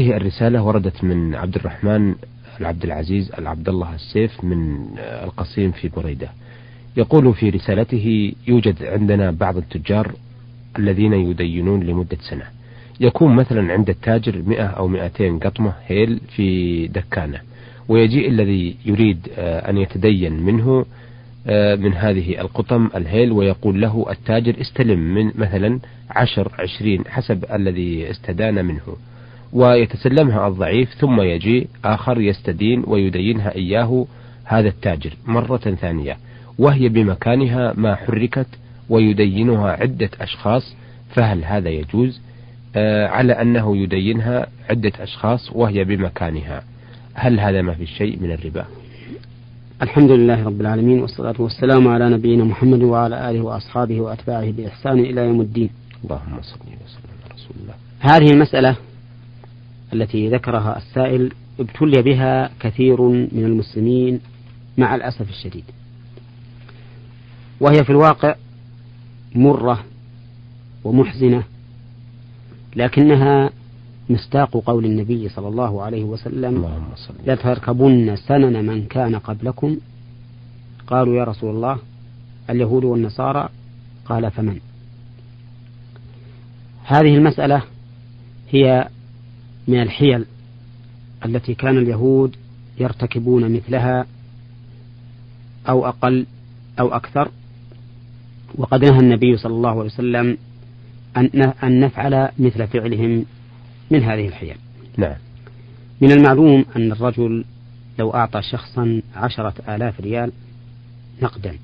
هذه الرسالة وردت من عبد الرحمن العبد العزيز العبد الله السيف من القصيم في بريدة. يقول في رسالته يوجد عندنا بعض التجار الذين يدينون لمدة سنة. يكون مثلا عند التاجر مئة أو مئتين قطمة هيل في دكانة ويجيء الذي يريد آه، أن يتدين منه آه، من هذه القطم الهيل ويقول له التاجر استلم من مثلا عشر عشرين حسب الذي استدان منه. ويتسلمها الضعيف ثم يجي آخر يستدين ويدينها إياه هذا التاجر مرة ثانية. وهي بمكانها ما حركت ويدينها عدة أشخاص فهل هذا يجوز؟ آه على أنه يدينها عدة أشخاص وهي بمكانها. هل هذا ما في شيء من الربا؟ الحمد لله رب العالمين والصلاة والسلام على نبينا محمد وعلى آله وأصحابه وأتباعه بإحسان إلى يوم الدين. اللهم صل وسلم على رسول الله. هذه المسألة التي ذكرها السائل ابتلي بها كثير من المسلمين مع الأسف الشديد. وهي في الواقع مرة ومحزنة لكنها مصداق قول النبي صلى الله عليه وسلم لتركبن سنن من كان قبلكم. قالوا يا رسول الله اليهود والنصارى؟ قال فمن؟ هذه المسألة هي من الحيل التي كان اليهود يرتكبون مثلها أو أقل أو أكثر. وقد نهى النبي صلى الله عليه وسلم أن نفعل مثل فعلهم من هذه الحيل. نعم. من المعلوم أن الرجل لو أعطى شخصا عشرة آلاف ريال نقدا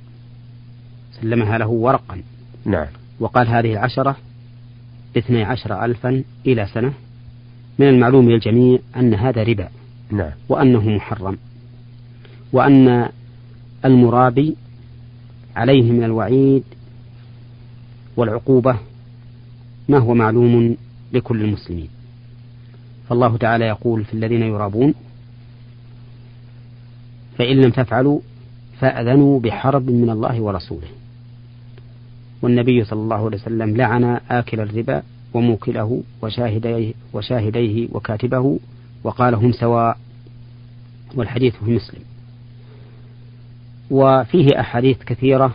سلمها له ورقا. نعم. وقال هذه العشرة اثني عشر ألفا إلى سنة. من المعلوم للجميع أن هذا ربا نعم. وأنه محرم وأن المرابي عليه من الوعيد والعقوبة ما هو معلوم لكل المسلمين. فالله تعالى يقول في الذين يرابون فإن لم تفعلوا فأذنوا بحرب من الله ورسوله. والنبي صلى الله عليه وسلم لعن آكل الربا وموكله وشاهديه, وشاهديه وكاتبه وقال هم سواء والحديث في مسلم. وفيه أحاديث كثيرة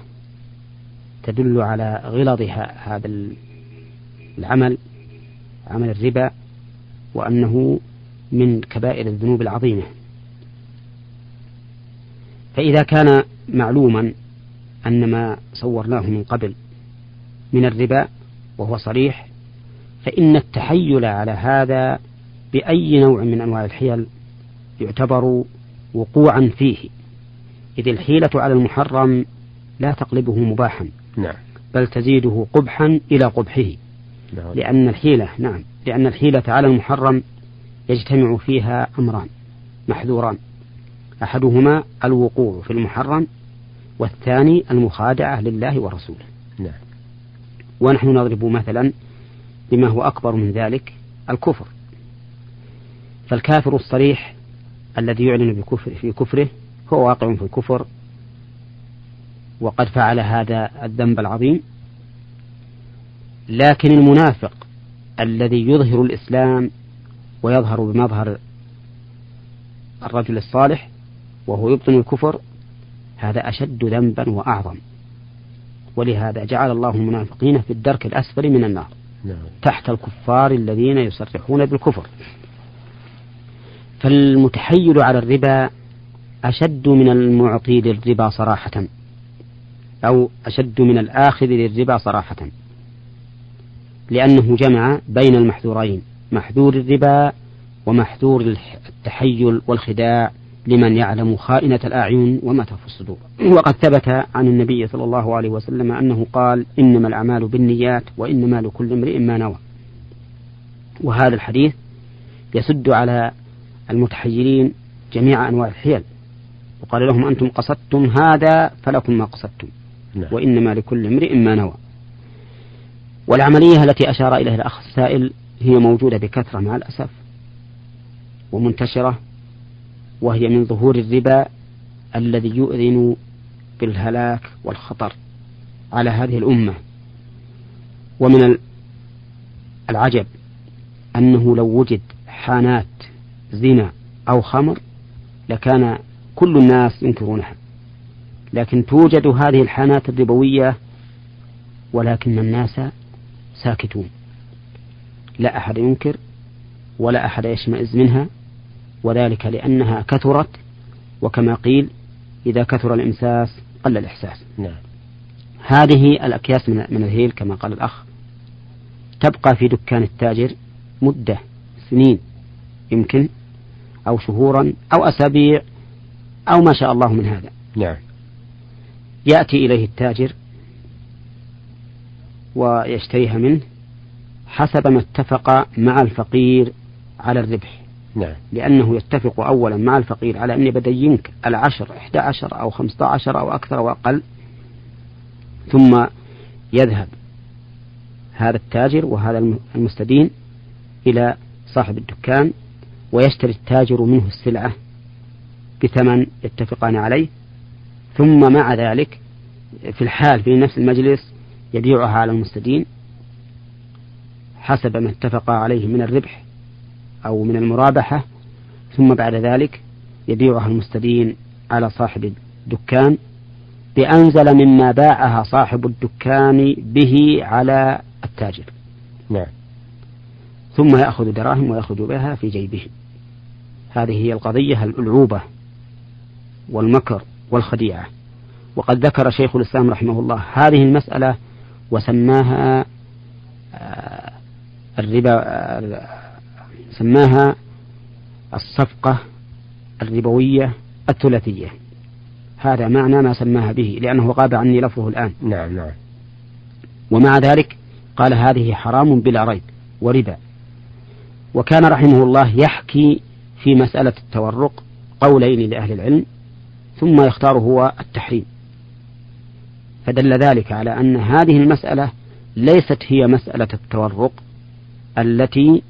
تدل على غلظ هذا العمل عمل الربا وأنه من كبائر الذنوب العظيمة. فإذا كان معلوما أن ما صورناه من قبل من الربا وهو صريح فإن التحيل على هذا بأي نوع من أنواع الحيل يعتبر وقوعا فيه. إذ الحيلة على المحرم لا تقلبه مباحا نعم. بل تزيده قبحا إلى قبحه. نعم. لأن الحيلة نعم لأن الحيلة على المحرم يجتمع فيها أمران محذوران. أحدهما الوقوع في المحرم والثاني المخادعة لله ورسوله. نعم. ونحن نضرب مثلا بما هو أكبر من ذلك الكفر. فالكافر الصريح الذي يعلن بكفر في كفره هو واقع في الكفر وقد فعل هذا الذنب العظيم. لكن المنافق الذي يظهر الإسلام ويظهر بمظهر الرجل الصالح وهو يبطن الكفر هذا أشد ذنبا وأعظم. ولهذا جعل الله المنافقين في الدرك الأسفل من النار. تحت الكفار الذين يصرحون بالكفر. فالمتحيل على الربا أشد من المعطي للربا صراحة أو أشد من الآخذ للربا صراحة لأنه جمع بين المحذورين محذور الربا ومحذور التحيل والخداع لمن يعلم خائنة الأعين وما تخفي الصدور. وقد ثبت عن النبي صلى الله عليه وسلم أنه قال إنما الأعمال بالنيات وإنما لكل امرئ ما نوى. وهذا الحديث يسد على المتحيلين جميع أنواع الحيل. وقال لهم أنتم قصدتم هذا فلكم ما قصدتم. نعم. وإنما لكل امرئ ما نوى. والعملية التي أشار إليها الأخ السائل هي موجودة بكثرة مع الأسف. ومنتشرة. وهي من ظهور الربا الذي يؤذن بالهلاك والخطر على هذه الأمة. ومن العجب أنه لو وجد حانات زنا أو خمر لكان كل الناس ينكرونها. لكن توجد هذه الحانات الربوية ولكن الناس ساكتون. لا أحد ينكر ولا أحد يشمئز منها. وذلك لأنها كثرت وكما قيل إذا كثر الإمساس قل الإحساس. نعم. هذه الأكياس من الهيل كما قال الأخ. تبقى في دكان التاجر مدة سنين يمكن أو شهورا أو أسابيع أو ما شاء الله من هذا. نعم. يأتي إليه التاجر ويشتريها منه حسب ما اتفق مع الفقير على الربح. نعم. لأنه يتفق أولا مع الفقير على أني بدينك العشر إحدى عشر أو خمسة عشر أو أكثر أو أقل. ثم يذهب هذا التاجر وهذا المستدين إلى صاحب الدكان ويشتري التاجر منه السلعة بثمن يتفقان عليه. ثم مع ذلك في الحال في نفس المجلس يبيعها على المستدين حسب ما اتفق عليه من الربح. أو من المرابحة ثم بعد ذلك يبيعها المستدين على صاحب الدكان بأنزل مما باعها صاحب الدكان به على التاجر. نعم. ثم يأخذ دراهم ويخرج بها في جيبه هذه هي القضية الألعوبة والمكر والخديعة. وقد ذكر شيخ الإسلام رحمه الله هذه المسألة وسماها آه، الربا آه، سماها الصفقة الربوية الثلاثية. هذا معنى ما سماها به لأنه غاب عني لفظه الآن. نعم نعم. ومع ذلك قال هذه حرام بلا ريب وربا. وكان رحمه الله يحكي في مسألة التورق قولين لأهل العلم ثم يختار هو التحريم. فدل ذلك على أن هذه المسألة ليست هي مسألة التورق التي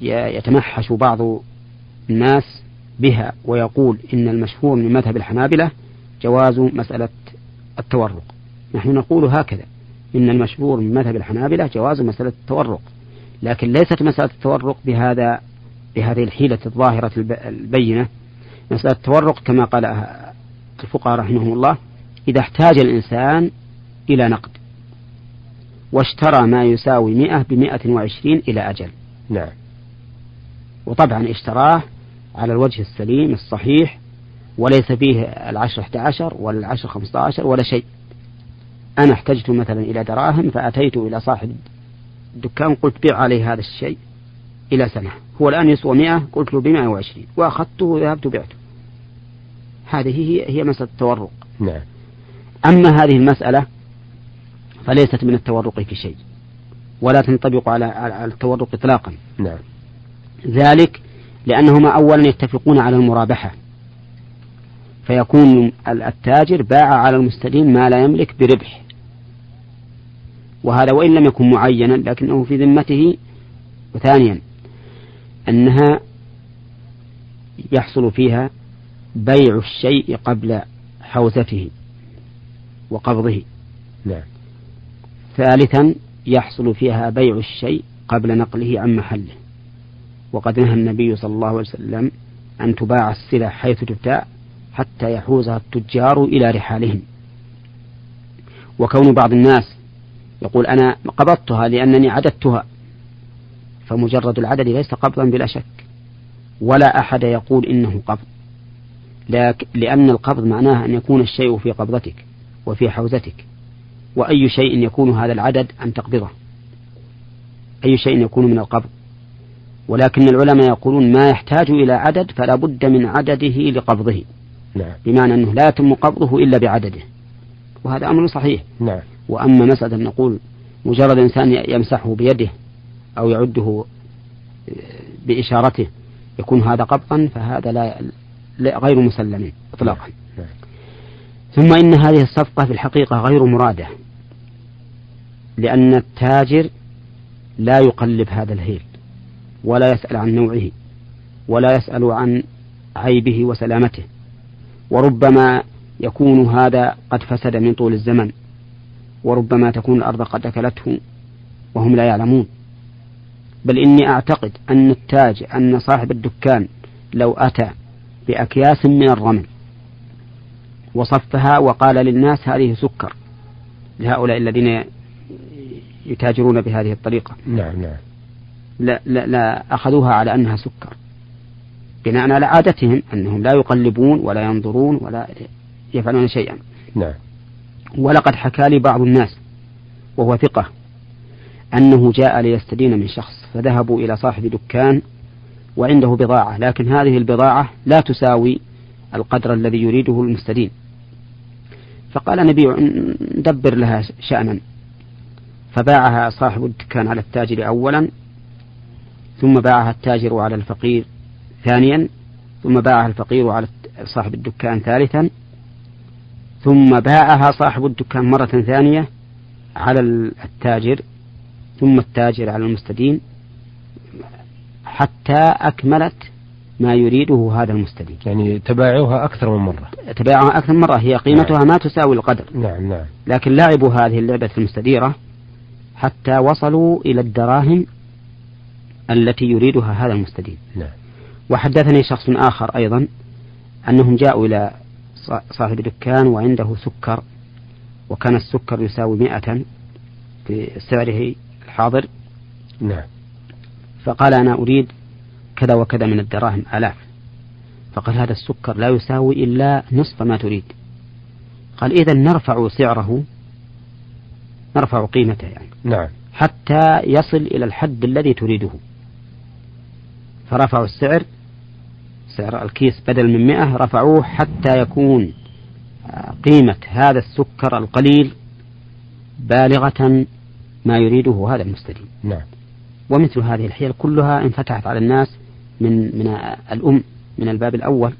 يتمحش بعض الناس بها ويقول إن المشهور من مذهب الحنابلة جواز مسألة التورق. نحن نقول هكذا إن المشهور من مذهب الحنابلة جواز مسألة التورق لكن ليست مسألة التورق بهذا بهذه الحيلة الظاهرة البينة. مسألة التورق كما قال الفقهاء رحمهم الله إذا احتاج الإنسان إلى نقد واشترى ما يساوي مئة بمئة وعشرين إلى أجل. نعم. وطبعا اشتراه على الوجه السليم الصحيح وليس فيه العشر 11 ولا العشر 15 ولا شيء. أنا احتجت مثلا إلى دراهم فأتيت إلى صاحب الدكان قلت بيع عليه هذا الشيء إلى سنة. هو الآن يسوى 100 قلت له ب 120 وأخذته وذهبت بعته هذه هي هي مسألة التورق. نعم. أما هذه المسألة فليست من التورق في شيء ولا تنطبق على على التورق إطلاقا. نعم. ذلك لأنهما أولا يتفقون على المرابحة. فيكون التاجر باع على المستدين ما لا يملك بربح. وهذا وإن لم يكن معينا لكنه في ذمته. وثانيا أنها يحصل فيها بيع الشيء قبل حوزته وقبضه. نعم. ثالثا يحصل فيها بيع الشيء قبل نقله عن محله. وقد نهى النبي صلى الله عليه وسلم أن تباع السلع حيث تبتاع حتى يحوزها التجار إلى رحالهم. وكون بعض الناس يقول أنا قبضتها لأنني عددتها فمجرد العدد ليس قبضا بلا شك ولا أحد يقول إنه قبض لأن القبض معناه أن يكون الشيء في قبضتك وفي حوزتك وأي شيء يكون هذا العدد أن تقبضه. أي شيء يكون من القبض. ولكن العلماء يقولون ما يحتاج إلى عدد فلا بد من عدده لقبضه. نعم. بمعنى أنه لا يتم قبضه إلا بعدده. وهذا أمر صحيح. نعم. وأما مسألة أن نقول مجرد إنسان يمسحه بيده أو يعده بإشارته يكون هذا قبضا فهذا لا غير مسلم إطلاقا. نعم. ثم إن هذه الصفقة في الحقيقة غير مرادة لأن التاجر لا يقلب هذا الهيل. ولا يسأل عن نوعه ولا يسأل عن عيبه وسلامته. وربما يكون هذا قد فسد من طول الزمن وربما تكون الأرض قد أكلته وهم لا يعلمون. بل إني أعتقد أن التاج أن صاحب الدكان لو أتى بأكياس من الرمل وصفها وقال للناس هذه سكر لهؤلاء الذين يتاجرون بهذه الطريقة. نعم نعم. لا, لا, لا أخذوها على أنها سكر. بناء على عادتهم أنهم لا يقلبون ولا ينظرون ولا يفعلون شيئا. نعم. ولقد حكى لي بعض الناس وهو ثقة أنه جاء ليستدين من شخص فذهبوا إلى صاحب دكان وعنده بضاعة لكن هذه البضاعة لا تساوي القدر الذي يريده المستدين. فقال نبيع ندبر لها شأنا. فباعها صاحب الدكان على التاجر أولا ثم باعها التاجر على الفقير ثانيا ثم باعها الفقير على صاحب الدكان ثالثا ثم باعها صاحب الدكان مرة ثانية على التاجر ثم التاجر على المستدين حتى أكملت ما يريده هذا المستدين. يعني تباعوها أكثر من مرة. تباعوها أكثر من مرة هي قيمتها نعم. ما تساوي القدر. نعم نعم. لكن لعبوا هذه اللعبة المستديرة حتى وصلوا إلى الدراهم التي يريدها هذا المستدين. نعم. وحدثني شخص آخر أيضا أنهم جاءوا إلى صاحب دكان وعنده سكر وكان السكر يساوي مئة في سعره الحاضر. نعم. فقال أنا أريد كذا وكذا من الدراهم آلاف. فقال هذا السكر لا يساوي إلا نصف ما تريد. قال إذا نرفع سعره نرفع قيمته يعني. نعم. حتى يصل إلى الحد الذي تريده. فرفعوا السعر سعر الكيس بدل من مئة رفعوه حتى يكون قيمة هذا السكر القليل بالغة ما يريده هذا المستدين. نعم. ومثل هذه الحيل كلها انفتحت على الناس من من الأم من الباب الأول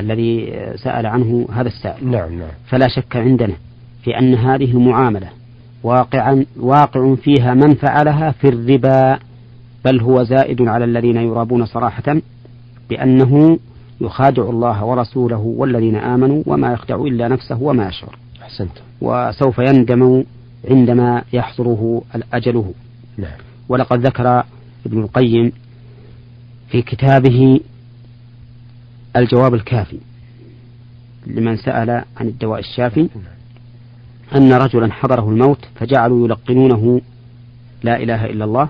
الذي سأل عنه هذا السائل. نعم نعم. فلا شك عندنا في أن هذه المعاملة واقعا واقع فيها من فعلها في الربا. بل هو زائد على الذين يرابون صراحة بأنه يخادع الله ورسوله والذين آمنوا وما يخدع إلا نفسه وما يشعر. أحسنت. وسوف يندم عندما يحضره أجله نعم. ولقد ذكر ابن القيم في كتابه الجواب الكافي لمن سأل عن الدواء الشافي أن رجلا حضره الموت فجعلوا يلقنونه لا إله إلا الله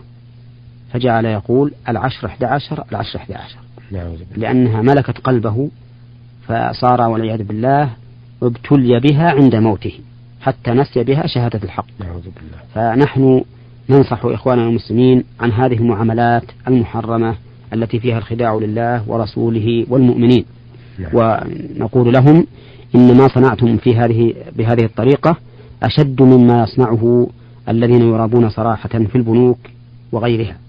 فجعل يقول العشر أحد عشر العشر أحد عشر لأنها ملكت قلبه فصار والعياذ بالله ابتلي بها عند موته حتى نسي بها شهادة الحق. فنحن ننصح إخواننا المسلمين عن هذه المعاملات المحرمة التي فيها الخداع لله ورسوله والمؤمنين. نعم. ونقول لهم إن ما صنعتم في هذه بهذه الطريقة أشد مما يصنعه الذين يرابون صراحة في البنوك وغيرها.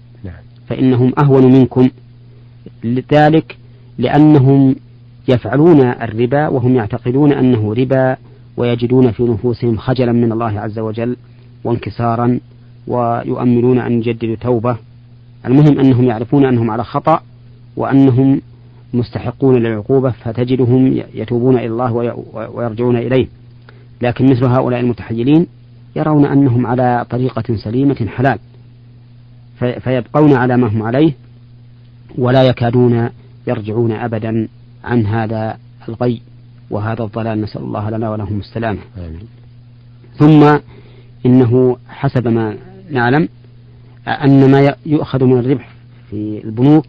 فإنهم أهون منكم. لذلك لأنهم يفعلون الربا وهم يعتقدون أنه ربا ويجدون في نفوسهم خجلا من الله عز وجل وانكسارا ويؤملون أن يجددوا توبة. المهم أنهم يعرفون أنهم على خطأ وأنهم مستحقون للعقوبة فتجدهم يتوبون إلى الله ويرجعون إليه. لكن مثل هؤلاء المتحيلين يرون أنهم على طريقة سليمة حلال. فيبقون على ما هم عليه ولا يكادون يرجعون أبدا عن هذا الغي وهذا الضلال. نسأل الله لنا ولهم السلامة. ثم إنه حسب ما نعلم أن ما يؤخذ من الربح في البنوك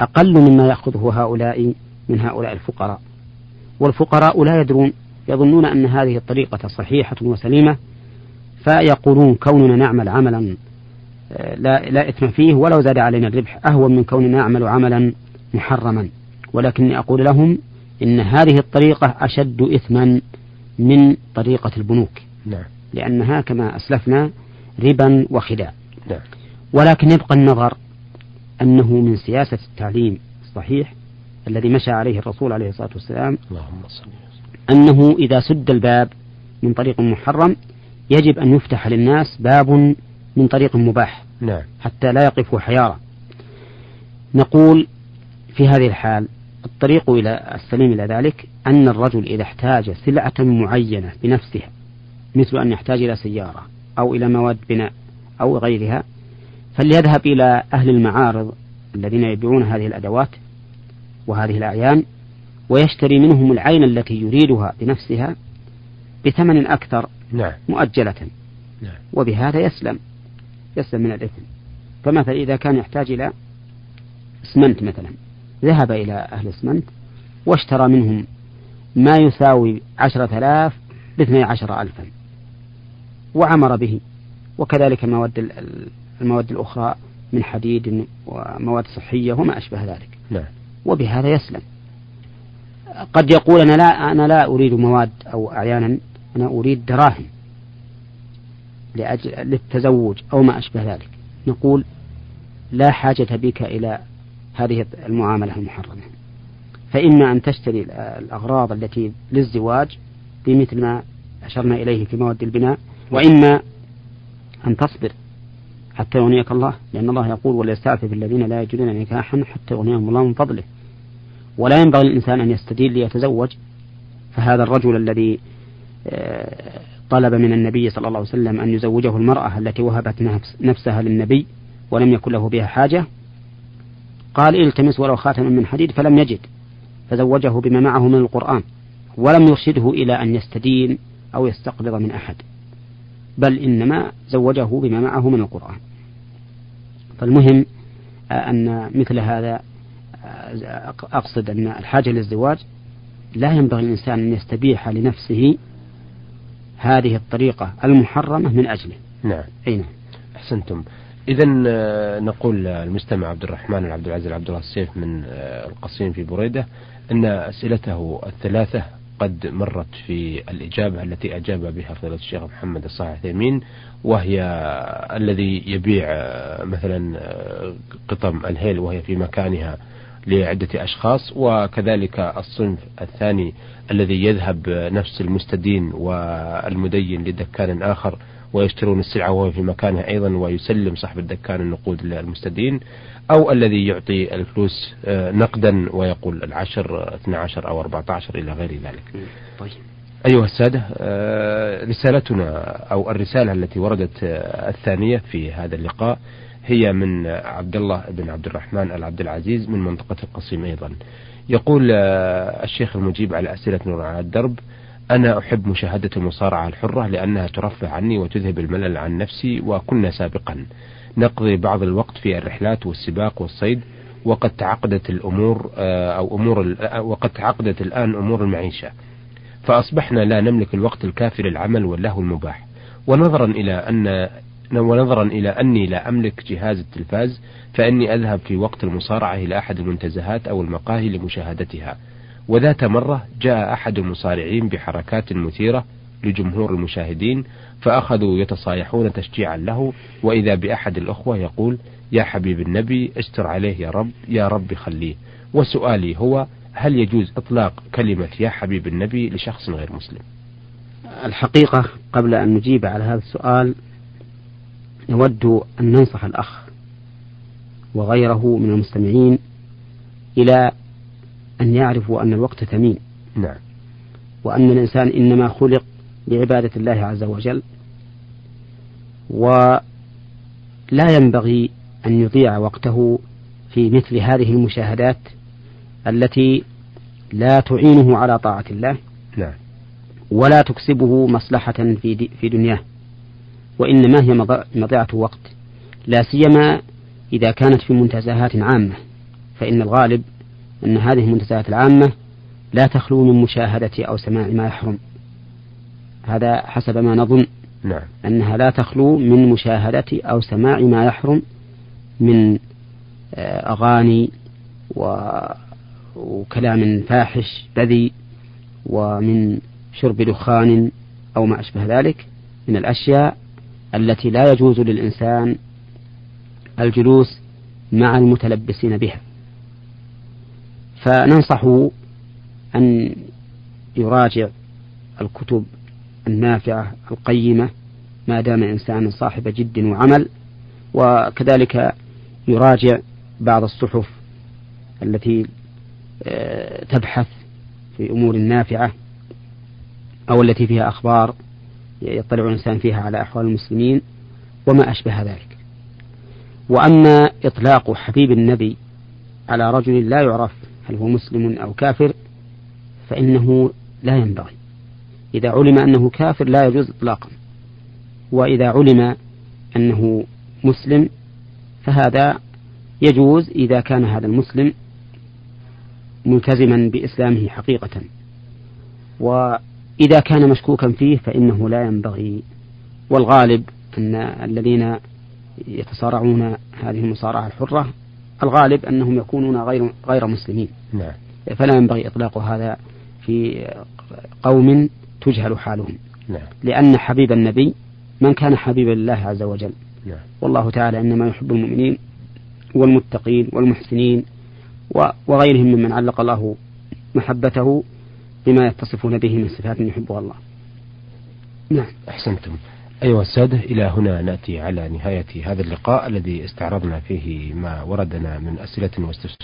أقل مما يأخذه هؤلاء من هؤلاء الفقراء. والفقراء لا يدرون يظنون أن هذه الطريقة صحيحة وسليمة فيقولون كوننا نعمل عملا لا, لا إثم فيه ولو زاد علينا الربح. أهون من كوننا نعمل عملا محرما. ولكني أقول لهم إن هذه الطريقة أشد إثما من طريقة البنوك. نعم. لأنها كما أسلفنا ربا وخداع. نعم. ولكن يبقى النظر أنه من سياسة التعليم الصحيح الذي مشى عليه الرسول عليه الصلاة والسلام اللهم صل أنه إذا سد الباب من طريق محرم يجب أن يفتح للناس باب من طريق مباح نعم. حتى لا يقفوا حيارى نقول في هذه الحال الطريق إلى السليم إلى ذلك أن الرجل إذا احتاج سلعة معينة بنفسها مثل أن يحتاج إلى سيارة أو إلى مواد بناء أو غيرها فليذهب إلى أهل المعارض الذين يبيعون هذه الأدوات وهذه الأعيان ويشتري منهم العين التي يريدها بنفسها بثمن أكثر نعم. مؤجلة نعم. وبهذا يسلم يسلم من الإثم. فمثلا إذا كان يحتاج إلى اسمنت مثلا ذهب إلى أهل اسمنت واشترى منهم ما يساوي عشرة آلاف باثني عشر ألفا وعمر به. وكذلك المواد المواد الأخرى من حديد ومواد صحية وما أشبه ذلك. نعم. وبهذا يسلم. قد يقول أنا لا أنا لا أريد مواد أو أعيانا أنا أريد دراهم. لأجل للتزوج أو ما أشبه ذلك. نقول لا حاجة بك إلى هذه المعاملة المحرمة. فإما أن تشتري الأغراض التي للزواج بمثل ما أشرنا إليه في مواد البناء وإما أن تصبر حتى يغنيك الله لأن الله يقول وليستعفف الذين لا يجدون نكاحا حتى يغنيهم الله من فضله ولا ينبغي للإنسان أن يستدين ليتزوج. فهذا الرجل الذي آه، طلب من النبي صلى الله عليه وسلم أن يزوجه المرأة التي وهبت نفس نفسها للنبي ولم يكن له بها حاجة. قال التمس ولو خاتما من حديد فلم يجد فزوجه بما معه من القرآن ولم يرشده إلى أن يستدين أو يستقبض من أحد بل إنما زوجه بما معه من القرآن. فالمهم آه، أن مثل هذا آه، أقصد أن الحاجة للزواج لا ينبغي الإنسان أن يستبيح لنفسه هذه الطريقة المحرمة من أجله. نعم. أي نعم. أحسنتم. إذا آه، نقول المستمع عبد الرحمن العبد العزيز عبد الله السيف من القصيم في بريدة أن أسئلته الثلاثة قد مرت في الإجابة التي أجاب بها فضيلة الشيخ محمد الصالح الثيمين وهي الذي يبيع مثلا قطم الهيل وهي في مكانها لعدة أشخاص وكذلك الصنف الثاني الذي يذهب نفس المستدين والمدين لدكان آخر ويشترون السلعة وهو في مكانها أيضا ويسلم صاحب الدكان النقود للمستدين أو الذي يعطي الفلوس آه، نقدا ويقول العشر 12 أو 14 إلى غير ذلك طيب. أيها السادة آه، رسالتنا أو الرسالة التي وردت آه، الثانية في هذا اللقاء هي من عبد الله بن عبد الرحمن العبد العزيز من منطقة القصيم أيضا. يقول الشيخ المجيب على أسئلة نور على الدرب أنا أحب مشاهدة المصارعة الحرة لأنها ترفع عني وتذهب الملل عن نفسي وكنا سابقا. نقضي بعض الوقت في الرحلات والسباق والصيد وقد تعقدت الأمور آه، أو أمور آه، وقد تعقدت الآن أمور المعيشة. فأصبحنا لا نملك الوقت الكافي للعمل واللهو المباح. ونظرا إلى أن ونظرا إلى أني لا أملك جهاز التلفاز فإني أذهب في وقت المصارعة إلى أحد المنتزهات أو المقاهي لمشاهدتها. وذات مرة جاء أحد المصارعين بحركات مثيرة لجمهور المشاهدين فأخذوا يتصايحون تشجيعا له وإذا بأحد الأخوة يقول يا حبيب النبي استر عليه يا رب يا رب خليه. وسؤالي هو هل يجوز إطلاق كلمة يا حبيب النبي لشخص غير مسلم؟ الحقيقة قبل أن نجيب على هذا السؤال نود أن ننصح الأخ وغيره من المستمعين إلى أن يعرفوا أن الوقت ثمين نعم. وأن الإنسان إنما خلق لعبادة الله عز وجل ولا ينبغي أن يضيع وقته في مثل هذه المشاهدات التي لا تعينه على طاعة الله نعم. ولا تكسبه مصلحة في في دنياه. وإنما هي مضيعة وقت لا سيما إذا كانت في منتزهات عامة فإن الغالب أن هذه المنتزهات العامة لا تخلو من مشاهدة أو سماع ما يحرم هذا حسب ما نظن نعم. أنها لا تخلو من مشاهدة أو سماع ما يحرم من آه، أغاني وكلام فاحش بذي ومن شرب دخان أو ما أشبه ذلك من الأشياء التي لا يجوز للإنسان الجلوس مع المتلبسين بها. فننصحه أن يراجع الكتب النافعة القيمة ما دام إنسان صاحب جد وعمل وكذلك يراجع بعض الصحف التي آه، تبحث في أمور نافعة أو التي فيها أخبار يطلع الإنسان فيها على أحوال المسلمين وما أشبه ذلك. وأما إطلاق حبيب النبي على رجل لا يعرف هل هو مسلم أو كافر فإنه لا ينبغي. إذا علم أنه كافر لا يجوز إطلاقا. وإذا علم أنه مسلم فهذا يجوز إذا كان هذا المسلم ملتزما بإسلامه حقيقة. وإذا كان مشكوكا فيه فإنه لا ينبغي والغالب أن الذين يتصارعون هذه المصارعة الحرة الغالب أنهم يكونون غير غير مسلمين نعم. فلا ينبغي إطلاق هذا في قوم تجهل حالهم نعم. لأن حبيب النبي من كان حبيبا لله عز وجل نعم. والله تعالى إنما يحب المؤمنين والمتقين والمحسنين وغيرهم ممن علق الله محبته بما يتصفون به من صفات يحبها الله. نعم. أحسنتم. أيها السادة إلى هنا نأتي على نهاية هذا اللقاء الذي استعرضنا فيه ما وردنا من أسئلة واستفسارات.